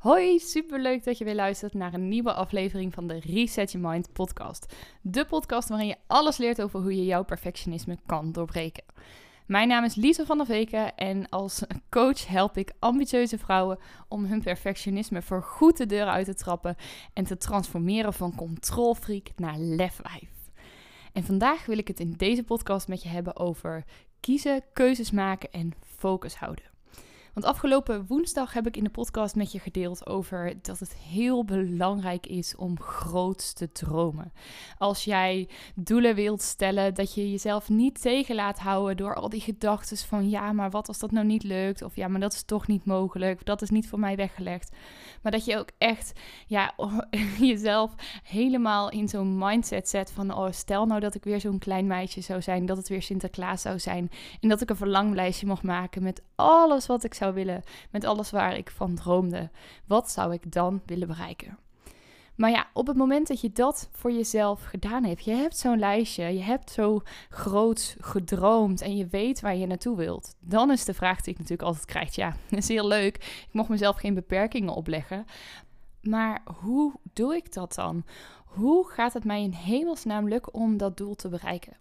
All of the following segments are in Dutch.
Hoi, superleuk dat je weer luistert naar een nieuwe aflevering van de Reset Your Mind podcast. De podcast waarin je alles leert over hoe je jouw perfectionisme kan doorbreken. Mijn naam is Lisa van der Veken en als coach help ik ambitieuze vrouwen om hun perfectionisme voor goed de deur uit te trappen en te transformeren van controlfreak naar lefwijf. En vandaag wil ik het in deze podcast met je hebben over kiezen, keuzes maken en focus houden. Want afgelopen woensdag heb ik in de podcast met je gedeeld over dat het heel belangrijk is om groot te dromen. Als jij doelen wilt stellen, dat je jezelf niet tegen laat houden door al die gedachten van ja, maar wat als dat nou niet lukt? Of ja, maar dat is toch niet mogelijk. Dat is niet voor mij weggelegd. Maar dat je ook echt ja, jezelf helemaal in zo'n mindset zet van oh, stel nou dat ik weer zo'n klein meisje zou zijn, dat het weer Sinterklaas zou zijn en dat ik een verlanglijstje mocht maken met alles wat ik zou willen, met alles waar ik van droomde, wat zou ik dan willen bereiken? Maar ja, op het moment dat je dat voor jezelf gedaan hebt, je hebt zo'n lijstje, je hebt zo groot gedroomd en je weet waar je naartoe wilt, dan is de vraag die ik natuurlijk altijd krijg: ja, dat is heel leuk, ik mocht mezelf geen beperkingen opleggen. Maar hoe doe ik dat dan? Hoe gaat het mij in hemelsnaam lukken om dat doel te bereiken?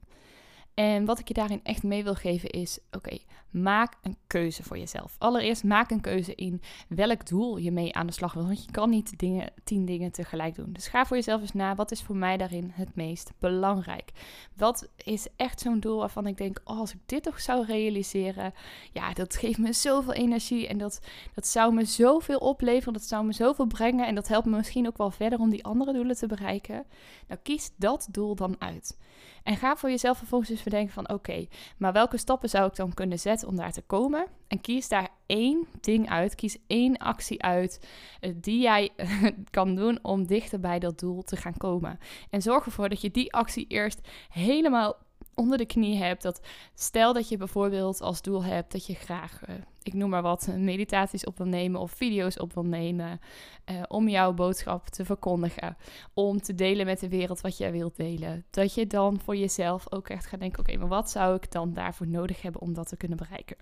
En wat ik je daarin echt mee wil geven is: oké, maak een keuze voor jezelf. Allereerst maak een keuze in welk doel je mee aan de slag wilt. Want je kan niet dingen, tien dingen tegelijk doen. Dus ga voor jezelf eens na: wat is voor mij daarin het meest belangrijk? Wat is echt zo'n doel waarvan ik denk: oh, als ik dit toch zou realiseren, ja, dat geeft me zoveel energie en dat, dat zou me zoveel opleveren, dat zou me zoveel brengen en dat helpt me misschien ook wel verder om die andere doelen te bereiken. Nou, kies dat doel dan uit. En ga voor jezelf vervolgens eens bedenken van oké, maar welke stappen zou ik dan kunnen zetten om daar te komen? En kies daar één ding uit, kies één actie uit uh, die jij uh, kan doen om dichter bij dat doel te gaan komen. En zorg ervoor dat je die actie eerst helemaal onder de knie hebt. Dat stel dat je bijvoorbeeld als doel hebt dat je graag, uh, ik noem maar wat, meditaties op wil nemen of video's op wil nemen. Uh, om jouw boodschap te verkondigen. Om te delen met de wereld wat jij wilt delen. Dat je dan voor jezelf ook echt gaat denken: oké, maar wat zou ik dan daarvoor nodig hebben om dat te kunnen bereiken?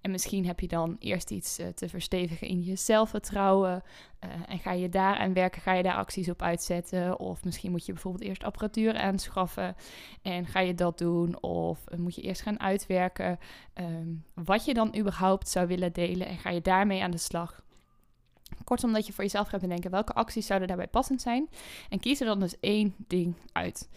En misschien heb je dan eerst iets uh, te verstevigen in je zelfvertrouwen. Uh, en ga je daar aan werken, ga je daar acties op uitzetten. Of misschien moet je bijvoorbeeld eerst apparatuur aanschaffen. En ga je dat doen. Of uh, moet je eerst gaan uitwerken um, wat je dan überhaupt zou willen delen. En ga je daarmee aan de slag. Kortom, dat je voor jezelf gaat bedenken welke acties zouden daarbij passend zijn. En kies er dan dus één ding uit.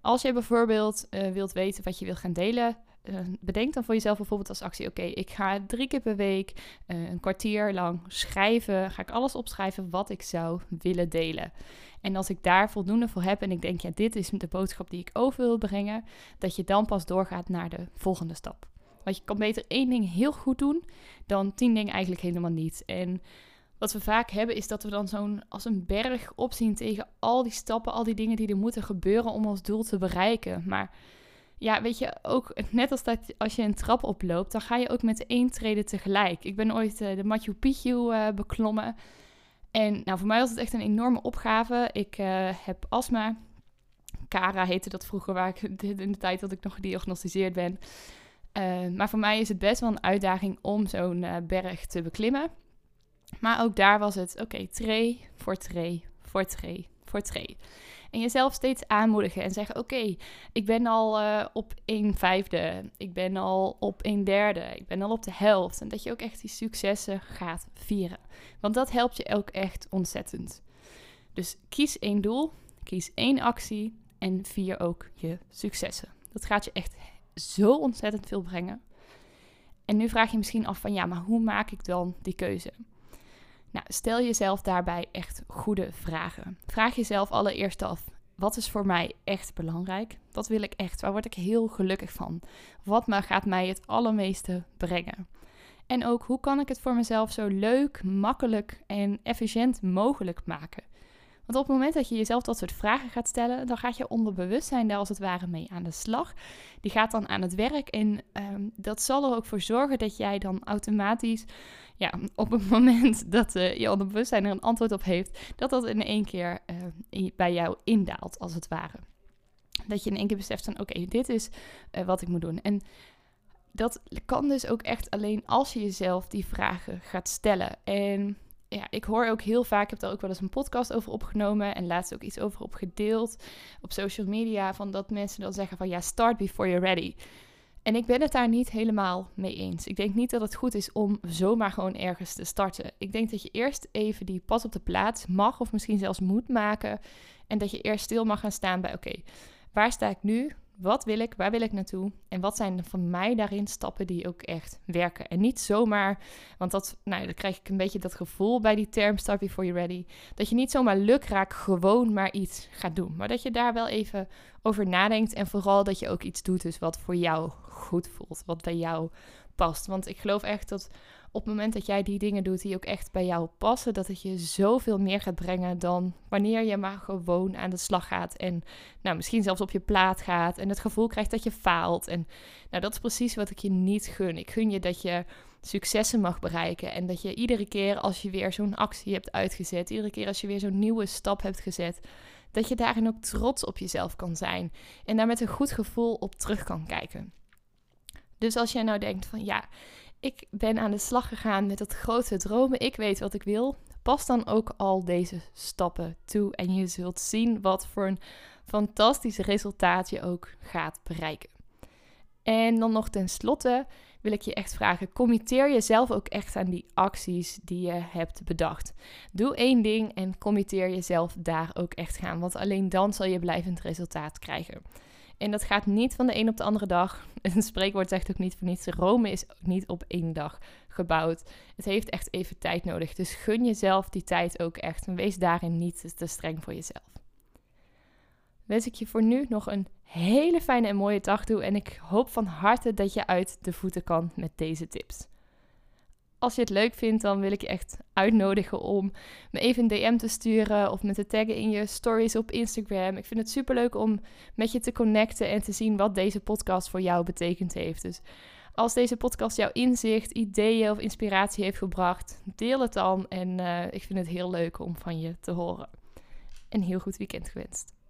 Als je bijvoorbeeld wilt weten wat je wilt gaan delen, uh, bedenk dan voor jezelf bijvoorbeeld als actie: oké, ik ga drie keer per week uh, een kwartier lang schrijven. Ga ik alles opschrijven wat ik zou willen delen. En als ik daar voldoende voor heb en ik denk, ja, dit is de boodschap die ik over wil brengen, dat je dan pas doorgaat naar de volgende stap. Want je kan beter één ding heel goed doen dan tien dingen eigenlijk helemaal niet. En wat we vaak hebben is dat we dan zo'n als een berg opzien tegen al die stappen, al die dingen die er moeten gebeuren om ons doel te bereiken. Maar ja, weet je, ook net als dat als je een trap oploopt, dan ga je ook met één trede tegelijk. Ik ben ooit uh, de Machu Picchu uh, beklommen. En nou, voor mij was het echt een enorme opgave. Ik uh, heb astma. Cara heette dat vroeger, waar ik in de tijd dat ik nog gediagnosticeerd ben. maar voor mij is het best wel een uitdaging om zo'n berg te beklimmen. Maar ook daar was het, oké, okay, tree voor tree voor tree voor tree. En jezelf steeds aanmoedigen en zeggen: Oké, ik ben al uh, op een vijfde, ik ben al op een derde, ik ben al op de helft. En dat je ook echt die successen gaat vieren. Want dat helpt je ook echt ontzettend. Dus kies één doel, kies één actie en vier ook je successen. Dat gaat je echt zo ontzettend veel brengen. En nu vraag je misschien af van ja, maar hoe maak ik dan die keuze? Nou, stel jezelf daarbij echt goede vragen. Vraag jezelf allereerst af: wat is voor mij echt belangrijk? Wat wil ik echt? Waar word ik heel gelukkig van? Wat gaat mij het allermeeste brengen? En ook hoe kan ik het voor mezelf zo leuk, makkelijk en efficiënt mogelijk maken? Want op het moment dat je jezelf dat soort vragen gaat stellen, dan gaat je onderbewustzijn daar als het ware mee aan de slag. Die gaat dan aan het werk en ehm, dat zal er ook voor zorgen dat jij dan automatisch, ja, op het moment dat uh, je onderbewustzijn er een antwoord op heeft, dat dat in één keer uh, bij jou indaalt, als het ware. Dat je in één keer beseft van oké, dit is uh, wat ik moet doen. En dat kan dus ook echt alleen als je jezelf die vragen gaat stellen. En ja, ik hoor ook heel vaak, ik heb daar ook wel eens een podcast over opgenomen en laatst ook iets over opgedeeld op social media, van dat mensen dan zeggen van ja, start before you're ready. En ik ben het daar niet helemaal mee eens. Ik denk niet dat het goed is om zomaar gewoon ergens te starten. Ik denk dat je eerst even die pas op de plaats mag of misschien zelfs moet maken. En dat je eerst stil mag gaan staan bij oké, waar sta ik nu? Wat wil ik? Waar wil ik naartoe? En wat zijn van mij daarin stappen die ook echt werken? En niet zomaar, want dat, nou, dan krijg ik een beetje dat gevoel bij die term Start Before You're Ready. Dat je niet zomaar lukraak gewoon maar iets gaat doen. Maar dat je daar wel even over nadenkt. En vooral dat je ook iets doet dus wat voor jou goed voelt. Wat bij jou past. Want ik geloof echt dat op het moment dat jij die dingen doet die ook echt bij jou passen, dat het je zoveel meer gaat brengen dan wanneer je maar gewoon aan de slag gaat en nou, misschien zelfs op je plaat gaat en het gevoel krijgt dat je faalt. En nou, dat is precies wat ik je niet gun. Ik gun je dat je successen mag bereiken en dat je iedere keer als je weer zo'n actie hebt uitgezet, iedere keer als je weer zo'n nieuwe stap hebt gezet, dat je daarin ook trots op jezelf kan zijn en daar met een goed gevoel op terug kan kijken. Dus als jij nou denkt van ja, ik ben aan de slag gegaan met het grote dromen, ik weet wat ik wil, pas dan ook al deze stappen toe en je zult zien wat voor een fantastisch resultaat je ook gaat bereiken. En dan nog tenslotte wil ik je echt vragen: committeer jezelf ook echt aan die acties die je hebt bedacht. Doe één ding en committeer jezelf daar ook echt gaan, want alleen dan zal je blijvend resultaat krijgen. En dat gaat niet van de een op de andere dag. Een spreekwoord zegt ook niet voor niets. Rome is niet op één dag gebouwd. Het heeft echt even tijd nodig. Dus gun jezelf die tijd ook echt. En wees daarin niet te streng voor jezelf. Wens ik je voor nu nog een hele fijne en mooie dag toe. En ik hoop van harte dat je uit de voeten kan met deze tips als je het leuk vindt, dan wil ik je echt uitnodigen om me even een DM te sturen of me te taggen in je stories op Instagram. Ik vind het super leuk om met je te connecten en te zien wat deze podcast voor jou betekend heeft. Dus als deze podcast jouw inzicht, ideeën of inspiratie heeft gebracht, deel het dan. En uh, ik vind het heel leuk om van je te horen. Een heel goed weekend gewenst.